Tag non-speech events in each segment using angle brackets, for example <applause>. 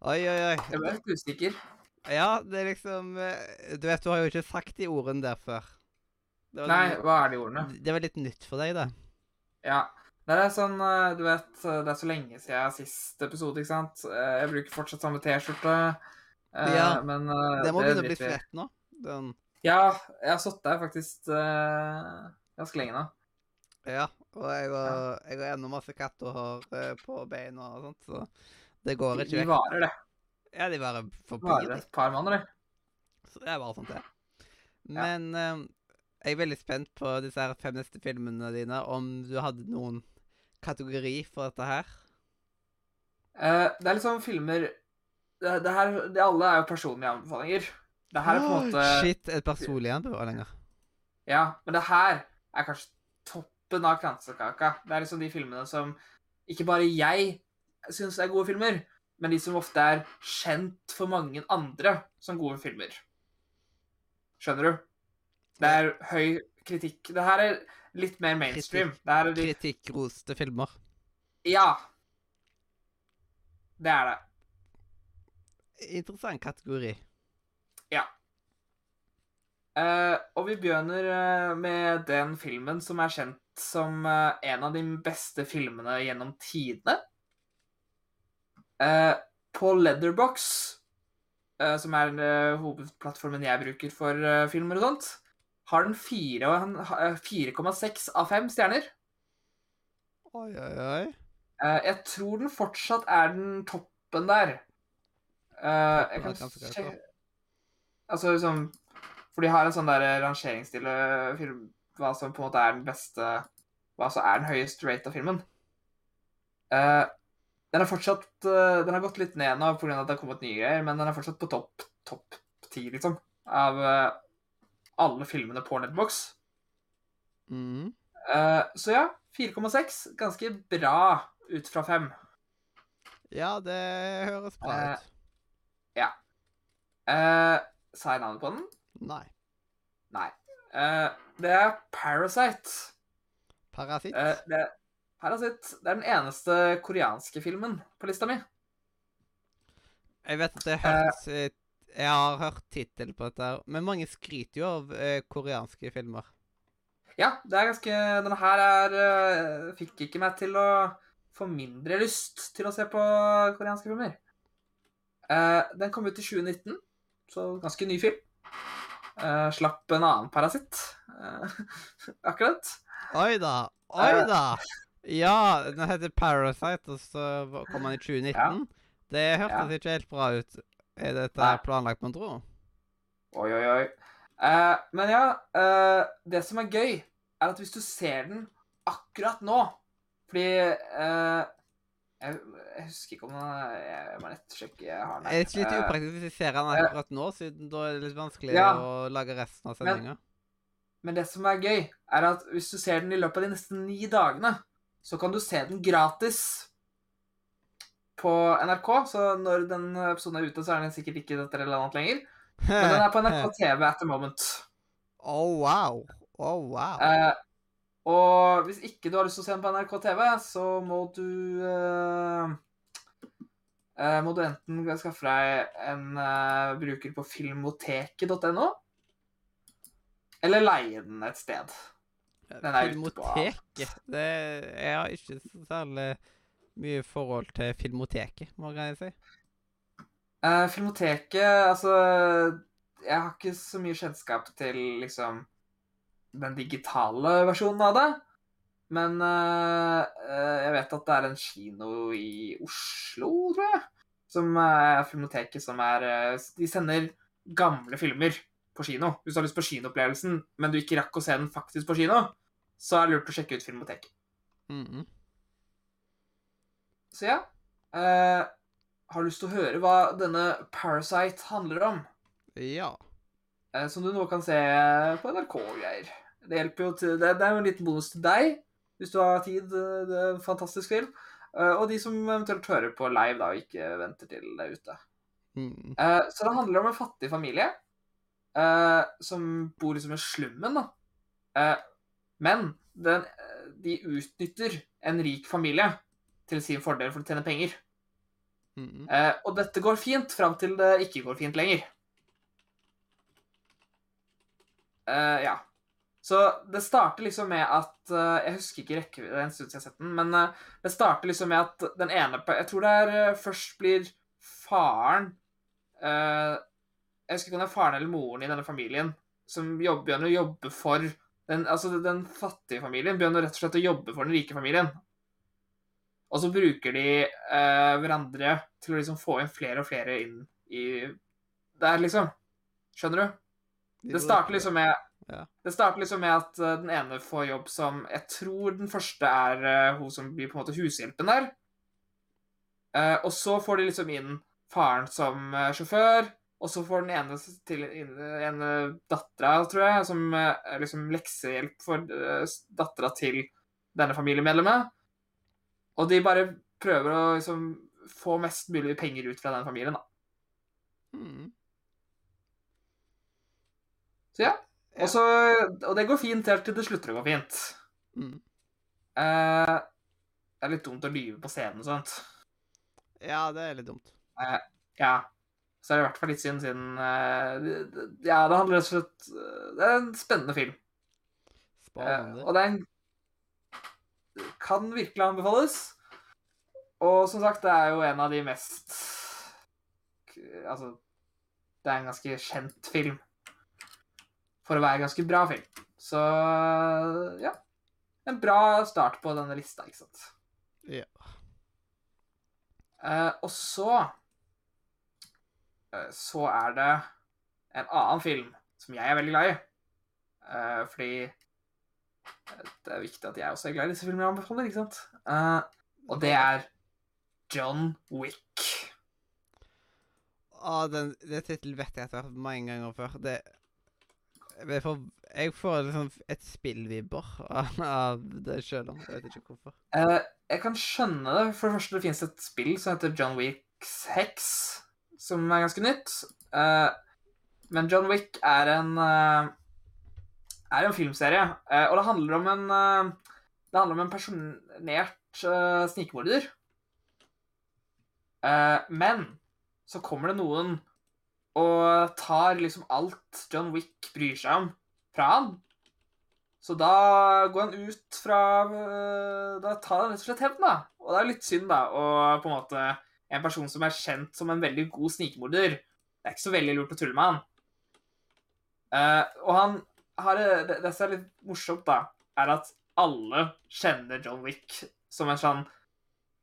Oi, oi, oi. Jeg ble litt usikker. Ja, det er liksom eh, Du vet, du har jo ikke sagt de ordene der før. Nei, litt- hva er de ordene? Det var litt nytt for deg, det. Ja. Det er sånn, eh, du vet, det er så lenge siden sist episode, ikke sant? Eh, Jeg bruker fortsatt samme T-skjorte. Ja, Men Det må begynne å bli svett nå. Den, Ja, jeg har sittet der faktisk ganske lenge nå. ja. Og jeg har, jeg har ennå masse kattehår eh, på beina og sånt, så det går De ikke vekk. varer, det. Ja, de bare forblir Varer et par måneder, det. Så det er bare sånt, det. Men eh, jeg er veldig spent på disse her fem neste filmene dine, om du hadde noen kategori for dette her. Uh, Det er liksom filmer det, det her, det Alle er jo personlige anbefalinger. Det her er på en måte Shit, et personlig anbefalinger. Ja, men det her er kanskje toppen av kransekaka. Det er liksom de filmene som ikke bare jeg syns er gode filmer, men de som ofte er kjent for mange andre som gode filmer. Skjønner du? Det er høy kritikk. Det her er litt mer mainstream. Kritikk, Kritikkroste filmer. Ja. Det er det. Interessant kategori. Eh, og vi begynner uh, med den filmen som er kjent som uh, en av de beste filmene gjennom tidene. Eh, på Leatherbox, eh, som er eh, hovedplattformen jeg bruker for filmer og sånt, har den fire og en- ha- eh, 4,6 av 5 stjerner. Oi, oi, oi. Eh, jeg tror den fortsatt er den toppen der. Eh, jeg kan se. Altså liksom For de har en sånn der rangeringsstil eh, film Hva som på en måte er den beste Hva som er den høyest rate av filmen. Eh, den er fortsatt eh, Den har gått litt ned nå pga. at det har kommet nye greier, men den er fortsatt på topp topp ti, liksom, av eh, alle filmene på Netbox. Mm. Eh, så ja, 4,6. Ganske bra ut fra 5. Ja, det høres bra ut. Uh, sa jeg navnet på den? Nei. Nei. Uh, det er Parasite. Parasitt? Eh, det, Parasite det er den eneste koreanske filmen på lista mi. Jeg vet at jeg har hørt eh, Jeg har hørt tittelen på dette, her, men mange skryter jo av eh, koreanske filmer. Ja, det er ganske Denne her er eh, Fikk ikke meg til å få mindre lyst til å se på koreanske filmer. Eh, den kom ut i 2019, så ganske ny film. Eh, slapp en annen parasitt. eh, <laughs> akkurat. Oi da! Oi Eh. da! Ja, den heter Parasite, og så kom den i 2019. Det hørtes Ja. ikke helt bra ut. Er dette Nei. planlagt, mon tro? Oi, oi, oi. Uh, men ja, uh, det som er gøy, er at hvis du ser den akkurat nå Fordi uh, jeg, jeg husker ikke om den er Jeg må nettsjekke. Jeg har den. Er det ikke litt upraktisk hvis vi ser den akkurat nå, siden da er det litt vanskelig Ja. å lage resten av Men- men det som er gøy, er at hvis du ser den i løpet av de neste ni dagene, så kan du se den gratis på NRK. Så når den episoden er ute, så er den sikkert ikke dette eller annet lenger. Men den er på NRK <laughs> TV at the moment. Oh, wow. Oh, wow. Eh, og hvis ikke du har lyst til å se den på NRK TV, så må du eh, eh, Må du enten skaffe deg en eh, bruker på filmoteket.no, eller leie den et sted. Filmoteket. Det, jeg har ikke særlig mye forhold til Filmoteket, må jeg si. Uh, filmoteket Altså, jeg har ikke så mye kjennskap til liksom den digitale versjonen av det. Men uh, jeg vet at det er en kino i Oslo, tror jeg, som er filmoteket som er De sender gamle filmer på kino. Hvis du har lyst på kinoopplevelsen, men du ikke rakk å se den faktisk på kino, så er det lurt å sjekke ut Filmoteket. Mhm. Så ja. eh, har lyst til å høre hva denne Parasite handler om. Ja. Eh, som du nå kan se på NRK og greier. Det hjelper jo til Det, det er jo en liten bonus til deg, hvis du har tid. eh, Det er en fantastisk film. Eh, og de som eventuelt hører på live, da, og ikke venter til det er ute. Mm. Eh, så det handler om en fattig familie eh, som bor liksom i slummen, da. Men den, de utnytter en rik familie til sin fordel for å tjene penger. Mm. Eh, og dette går fint fram til det ikke går fint lenger. Eh, ja. Så det starter liksom med at eh, Jeg husker ikke rekkevidden, det er en stund siden jeg har sett den, men eh, det starter liksom med at den ene Jeg tror det er eh, først blir faren eh, Jeg husker ikke om det er faren eller moren i denne familien som jobber, begynner å jobbe for den, altså den fattige familien begynner rett og slett å jobbe for den rike familien. Og så bruker de eh, hverandre til å liksom få inn flere og flere inn i Der, liksom. Skjønner du? Det starter liksom med Ja. Det starter liksom med at uh, den ene får jobb som Jeg tror den første er uh, hun som blir på en måte hushjelpen der. Uh, og så får de liksom inn faren som sjåfør. Og så får den ene til ene dattera, tror jeg, som eh, liksom leksehjelp for uh, dattera til denne familiemedlemmet. Og de bare prøver å liksom få mest mulig penger ut fra den familien, da. Mm. Så ja. Ja. Og, så, og det går fint helt til det slutter å gå fint. Mm. Eh, det er litt dumt å lyve på scenen og sånt. Ja, det er litt dumt. Eh, ja. Så er det i hvert fall litt synd, siden eh, Ja, det handler rett og slett eh, Det er en spennende film. Eh, Spennende. og det er en Kan virkelig anbefales. Og som sagt, det er jo en av de mest Altså Det er en ganske kjent film. For å være en ganske bra film. Så ja. En bra start på denne lista, ikke sant. Ja. Eh, og så eh, Så er det en annen film som jeg er veldig glad i. Eh, fordi eh, det er viktig at jeg også er glad i disse filmene jeg anbefaler, ikke sant? Eh, og det er John Wick. Å, den, det tittelen vet jeg at jeg har hørt mange ganger før. Det jeg får, jeg får liksom et spillvibber av, det sjøl om. Jeg vet ikke hvorfor. Eh, jeg kan skjønne det. For det første, det finnes et spill som heter John Wicks Hex, som er ganske nytt. Eh, men John Wick er en eh, er en filmserie, eh, og det handler om en Det handler om en personert snikmorder. Men så kommer det noen og tar liksom alt John Wick bryr seg om, fra han. Så da går han ut fra Da tar han rett og slett hevn, da. Og det er litt synd, da. å på en måte en person som er kjent som en veldig god snikmorder. Det er ikke så veldig lurt å tulle med han. Uh, og han har det, det som er litt morsomt, da, er at alle kjenner John Wick som en sånn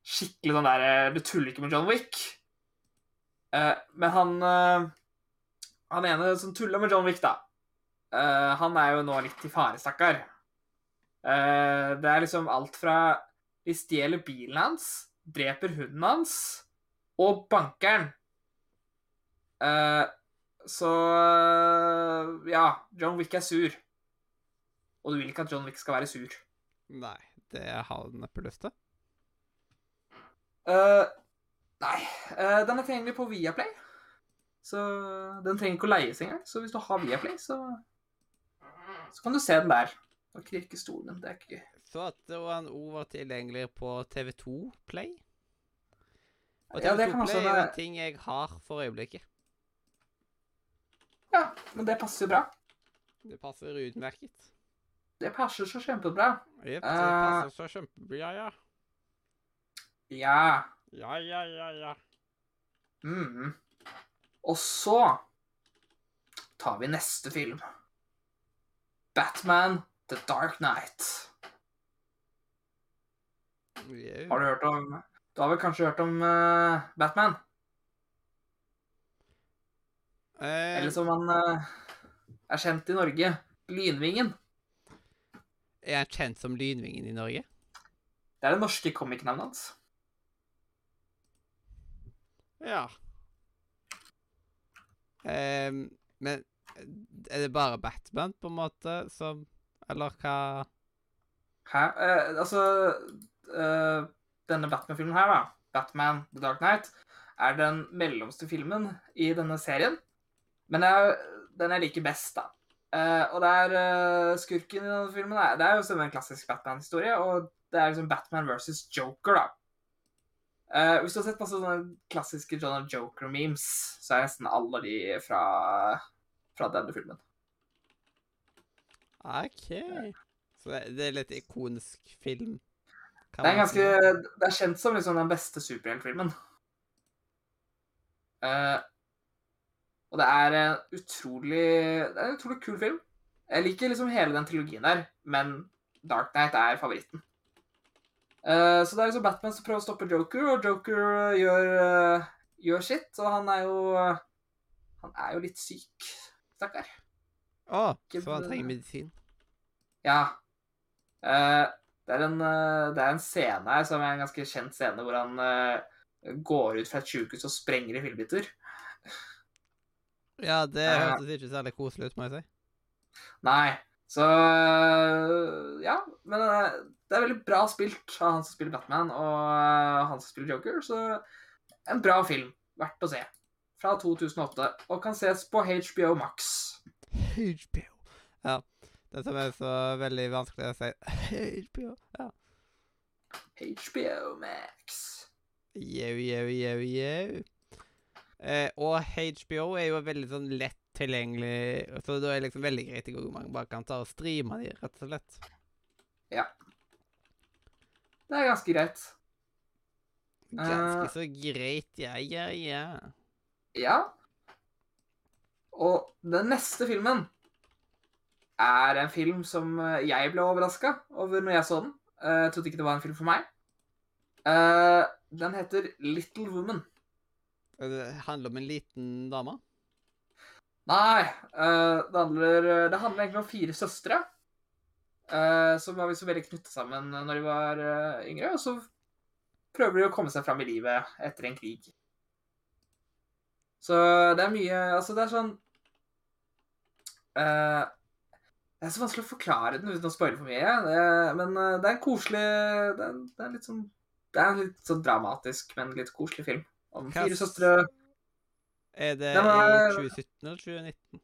skikkelig sånn derre Du tuller ikke med John Wick. Uh, men han uh, Han ene som tuller med John Wick, da, Eh, han er jo nå litt i fare, stakkar. Eh, det er liksom alt fra De stjeler bilen hans, dreper hunden hans og banker den. Eh, så eh, Ja, John Wick er sur. Og du vil ikke at John Wick skal være sur. Nei, det har den neppe lyst til. Uh, nei. Uh, den er tilgjengelig på Viaplay. Så den trenger ikke å leies engang. Så hvis du har Viaplay, så Så kan du se den der. Og knirke stolen. Det er ikke gøy. Så at det var en ord var tilgjengelig på TV2 Play. Og Ja, det TV2 kan også Play er en ting jeg har for øyeblikket. Ja, men det passer jo bra. Det passer utmerket. Det passer så kjempebra. Jepp, det Eh. passer så kjempebra, ja. Ja. Ja, ja, ja, ja. Mm. Og så tar vi neste film. Batman The Dark Knight. Jau. Har du hørt om Du har vel kanskje hørt om uh, Batman? Eh, Eller som han uh, er kjent i Norge, Lynvingen. er han kjent som Lynvingen i Norge? Det er det norske comic-navnet hans. Ja. Eh, men er det bare Batman, på en måte, som Eller hva Hæ? Eh, altså eh, Denne Batman-filmen her, da, Batman The Dark Knight, er den mellomste filmen i denne serien. Men jeg, den jeg liker best, da. Uh, og det er uh, skurken i denne filmen er, Det er jo som en klassisk Batman-historie, og det er liksom Batman versus Joker, da. Uh, hvis du har sett masse sånne klassiske John Joker-memes, så er nesten alle de fra, fra denne filmen. OK. Så det, det er litt ikonisk film. Kan Det er ganske. Det er kjent som liksom den beste superheltfilmen. Uh, og det er en utrolig Det er en utrolig kul film. Jeg liker liksom hele den trilogien der, men Dark Knight er favoritten. Uh, så det er liksom Batman som prøver å stoppe Joker, og Joker eh, gjør, uh, gjør sitt. Og han er jo Han er jo litt syk, stakkar. Å, oh, så han trenger medisin. Ja. Eh, det, er en, eh, det er en scene her som er en ganske kjent scene, hvor han eh, går ut fra et sykehus og sprenger i fillebiter. Ja, det Eh. hørtes ikke særlig koselig ut, må jeg si. Nei. Så Ja. Men det er veldig bra spilt av han som spiller Batman, og han som spiller Joker. Så en bra film. Verdt å se. Fra 2008. Og kan ses på HBO Max. HBO. Ja. Det som er så veldig vanskelig å si HBO. Ja. HBO Max. Jau, jau, jau, jau. Eh, og HBO er jo veldig sånn lett tilgjengelig, så da er det liksom veldig greit hvor man bare kan ta og streame de, rett og slett. Ja. Det er ganske greit. Ganske Eh. så greit, ja, ja, ja. Ja. Og den neste filmen er en film som eh, jeg ble overraska over når jeg så den. Eh, Jeg trodde ikke det var en film for meg. Eh, Den heter Little Woman. Det handler om en liten dame. Nei, det handler, det handler egentlig om fire søstre. som var så veldig knytta sammen når de var yngre. Og så prøver de å komme seg fram i livet etter en krig. Så det er mye Altså, det er sånn Det er så vanskelig å forklare den uten å spoile for mye. Det, men eh, det er en koselig det er, det er litt sånn Det er en litt sånn dramatisk, men litt koselig film. Om Hva fire søstre Er det var- i 2017 eller 2019?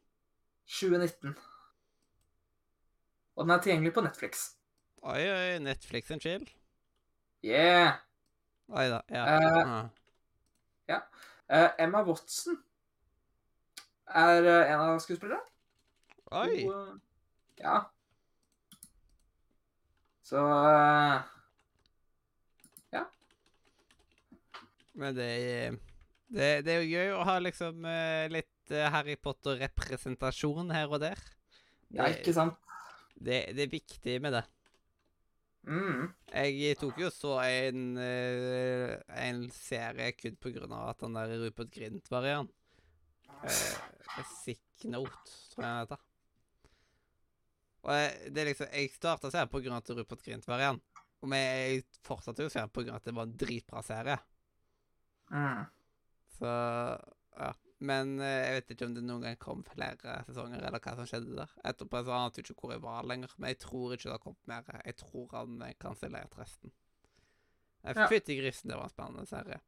2019. Og den er tilgjengelig på Netflix. Oi, oi, Netflix and chill. Yeah! Oi da, ja. Uh, ja. Uh, Emma Watson er en av skuespillerne. Oi! Hun, ja. Så Ja. Men det det, det er jo gøy å ha liksom eh, litt eh, Harry Potter-representasjon her og der. Ja, ikke sant? Det, det er viktig med det. Mm. Jeg tok jo så en, eh, en serie kun på grunn av at han der Rupert Grint var i han. Uh, Sick Note, tror jeg han heter. Og jeg, det er liksom, jeg starta serien av at Rupert Grint var igjen. Og jeg, fortsatte jo serien av at det var en dritbra serie. Mm. Så ja. Men eh, jeg vet ikke om det noen gang kom flere sesonger, eller hva som skjedde der. Etterpå så ante jeg ikke hvor jeg var lenger, men jeg tror ikke det har kommet mer. Jeg tror han eh, kansellerte resten. Ja. Fytti grisen, det var en spennende serie.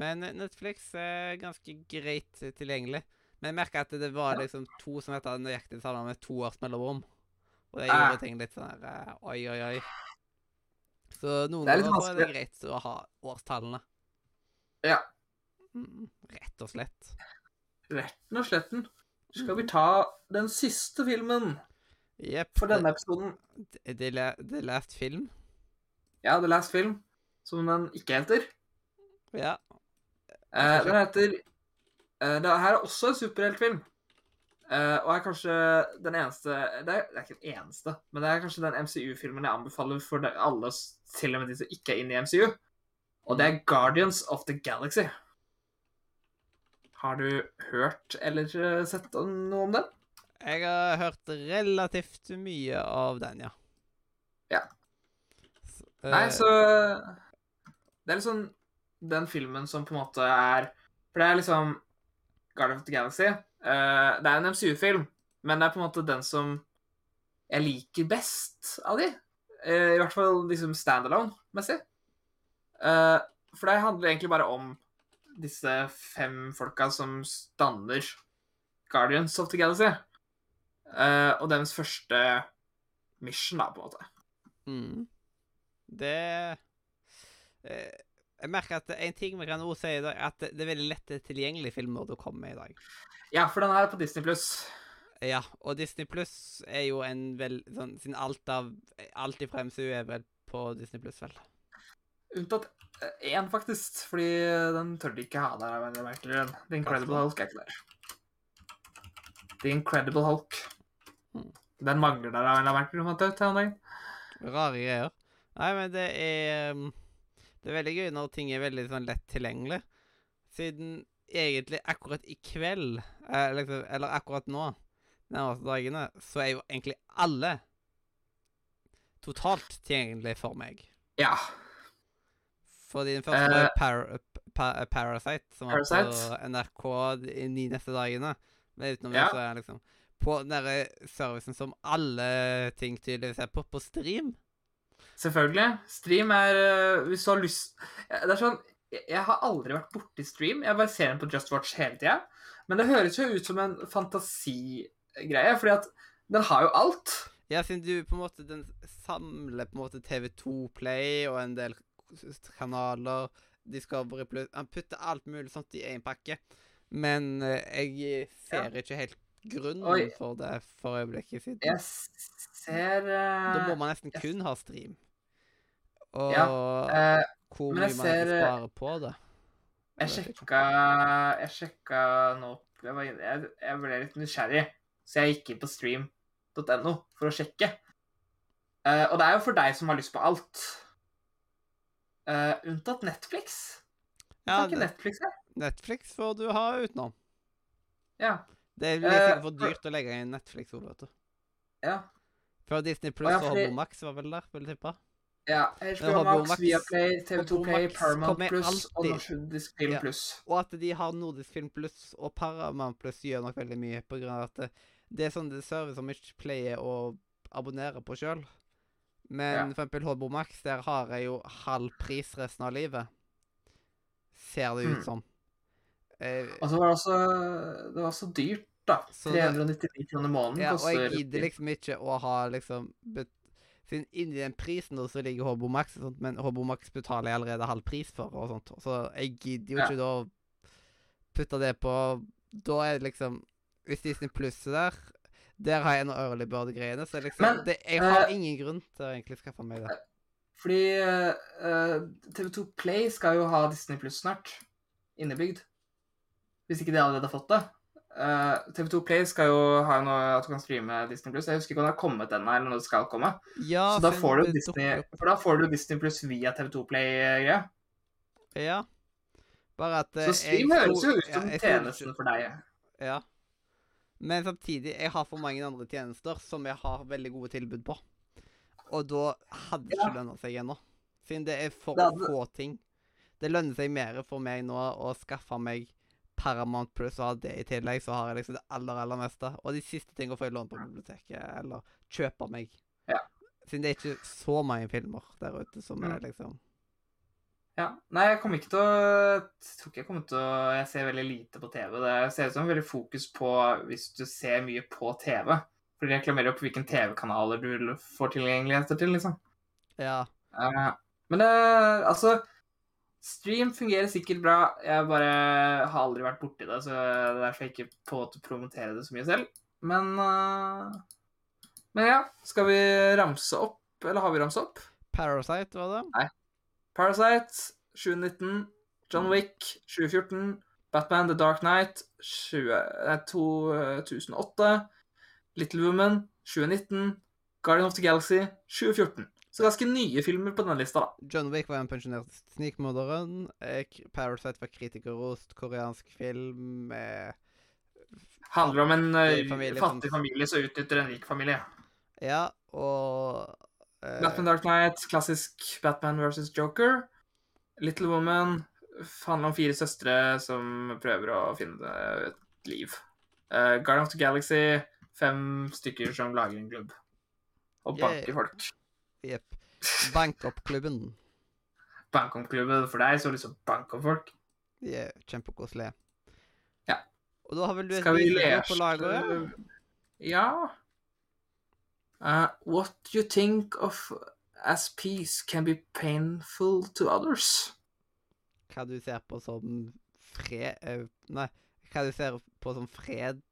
Men eh, Netflix er ganske greit tilgjengelig. Men jeg merka at det var liksom to som het nøyaktig det samme med to års mellomrom. Og det Ah. gjorde ting litt sånn her eh, oi, oi, oi. Så noen er ganger så er det greit å ha årstallene. Ja. Mm, rett og slett. Retten og sletten. Skal vi ta den siste filmen yep. for denne episoden? Det, det, la- last film. Ja, The Last Film, som den ikke heter. Ja. Eh, den heter eh, Det her er også en superheltfilm. Eh, og er kanskje den eneste det er, det er ikke den eneste, men det er kanskje den MCU-filmen jeg anbefaler for alle, til og med de som ikke er inne i MCU. Og det er Guardians of the Galaxy. Har du hørt eller eh, sett noe om den? Jeg har hørt relativt mye av den, ja. Ja. Så, Nei, eh, så Det er liksom den filmen som på en måte er For det er liksom Guardians of the Galaxy. Eh, det er en MCU-film, men det er på en måte den som jeg liker best av de. Uh, I hvert fall liksom standalone-messig. Uh, for det handler egentlig bare om disse fem folka som danner Guardians of the Galaxy. Og deres første mission, da, på en måte. Mm. Det Jeg merker at en ting vi kan også si, i dag, at det er veldig lett tilgjengelige filmer du kommer med i dag. Ja, for den er på Disney pluss. Ja, og Disney Pluss er jo en vel sånn Siden alt av Alt ifra MCU er vel på Disney Pluss, vel. Unntatt én, faktisk. Fordi den tør de ikke ha der. av en er merkelig. The Incredible Hulk er ikke der. The Incredible Hulk. Hmm. Den mangler der av en merkelig grunn. Rare greier. Nei, men det er um, Det er veldig gøy når ting er veldig sånn lett tilgjengelig. Siden egentlig akkurat i kveld, eh, liksom, eller akkurat nå, de nærmeste dagene, så er jo egentlig alle totalt tilgjengelig for meg. Ja. Fordi den første var par, Par Parasite, som var på NRK de ni neste dagene. Men utenom Ja. det, så er liksom på den derre servicen som alle ting tydeligvis er på, på stream. Selvfølgelig. Stream er øh, Hvis du har lyst Det er sånn Jeg har aldri vært borti stream. Jeg bare ser den på Just Watch hele tida. Men det høres jo ut som en fantasigreie, fordi at den har jo alt. Ja, siden du på en måte Den samler på en måte TV2 Play og en del kanaler, Discovery Plus Han putter alt mulig sånt i én pakke. Men eh, jeg ser ikke helt grunnen Oi. for det for øyeblikket siden. Jeg ser uh, Da må man nesten jeg- kun ha stream. Og eh, hvor mye man ser, eh, sparer på det. Jeg vet sjekka Jeg sjekka nå jeg, var, jeg, jeg ble litt nysgjerrig, så jeg gikk inn på stream.no for å sjekke. Uh, og det er jo for deg som har lyst på alt. Uh, unntatt Netflix. Ja, ikke Netflix her? Netflix får du ha utenom. Ja. Det blir sikkert for for- dyrt å legge inn Netflix over, vet du. Ja. Før Disney Plus og Hobo Max var vel der, vil jeg tippe. ja. HBO Max, Viaplay, TV2 Play, Paramount Plus og. Nordisk Film. Plus. Og at de har Nordisk Film Plus og Paramount Plus gjør nok veldig mye på grunn av at det, det er sånne service som ikke pleier å abonnere på sjøl. Men Ja. for eksempel HBO Max, der har jeg jo halv pris resten av livet. Ser det ut Mm. som. Eh, Og så var det også Det var så dyrt, da. Så 399 kroner måneden ja, og jeg gidder liksom ikke å ha liksom Siden inni den prisen da, så ligger HBO Max, sånt, men HBO Max betaler jeg allerede halv pris for. og sånt. Så jeg gidder jo Ja. ikke da å putte det på Da er det liksom Hvis Disney Pluss er der Der har jeg noe early bird-greiene, så liksom Men, det, Jeg har uh, ingen grunn til å egentlig skaffe meg det. Fordi uh, TV2 Play skal jo ha Disney Pluss snart. Innebygd. Hvis ikke de allerede har fått det. Uh, TV2 Play skal jo ha noe at du kan streame Disney Plus. Jeg husker ikke om det har kommet ennå, eller når det skal komme. Ja, Så da får du Disney, for da får du Disney Plus via TV2 Play-greia. Ja. Bare at eh, Så stream høres jo ut som ja, tjenesten for deg. Ja. Men samtidig, jeg har for mange andre tjenester som jeg har veldig gode tilbud på. Og da hadde det ikke Ja. lønnet seg ennå. Siden det er for få ting. Det lønner seg mer for meg nå å skaffe meg Paramount Plus og har det i tillegg, så har jeg liksom det aller, aller meste. Og de siste tingene får jeg låne på biblioteket, eller kjøpe meg. Ja. Siden det er ikke så mange filmer der ute som er Mm. liksom Ja. Nei, jeg kommer ikke til å Jeg tror ikke jeg kommer til å Jeg ser veldig lite på TV. Det ser ut som veldig fokus på hvis du ser mye på TV. For de reklamerer jo på hvilke TV-kanaler du får tilgjengeligheter til, liksom. Ja. Eh, men det Altså Stream fungerer sikkert bra. Jeg bare har aldri vært borti det, så det er derfor jeg ikke på til å promotere det så mye selv. Men uh, Men ja, skal vi ramse opp, eller har vi ramse opp? Parasite, var det? Nei. Parasite 2019, John Wick 2014, Batman The Dark Knight 20, nei, 2008, Little Woman 2019, Guardian of the Galaxy 2014. Så ganske nye filmer på denne lista, da. John Wick var en pensjonert snikmorderen. eh, Parasite var kritikerrost, koreansk film med Handler om en familie Fattig som- familie som utnytter en rik familie. Ja, og uh... Batman Dark Knight, klassisk Batman versus Joker. Little Woman, handler om fire søstre som prøver å finne et liv. Uh, Guardian of the Galaxy, fem stykker som lager en klubb. Og Yeah. banker folk. Jepp. Bank opp-klubben. Bank opp klubben for deg, så har du lyst til å banke om folk. De er kjempekoselig. Ja. Og da har vel du et lysende på laget? Ja. Uh, what you think of as peace can be painful to others. Hva du ser på som fred eh, Nei, hva du ser på som fred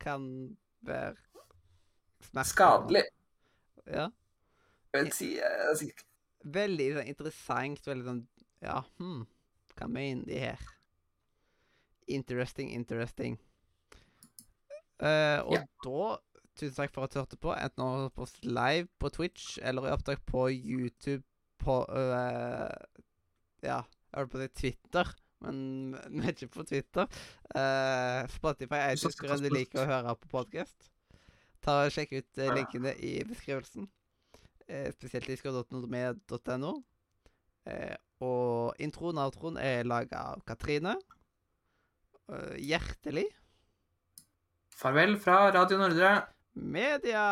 kan være smertelig. Skadelig. Ja. Jeg vil si, jeg sier Veldig sånn, interessant. Veldig sånn Ja, hm, hva mener de her? Interesting, interesting. Uh, og Ja. da Tusen takk for at du hørte på, enten du hørte på oss live på Twitch eller i opptak på YouTube på uh, Ja, jeg holdt på å si Twitter, men <laughs> vi er ikke på Twitter. Uh, Spotify, er ikke hvor du liker å høre på podkast. Sjekk ut eh, linkene i beskrivelsen. Eh, spesielt discord.nordmed.no. Eh, og introen og outroen er laga av Katrine. Eh, hjertelig farvel fra Radio Nordre. media!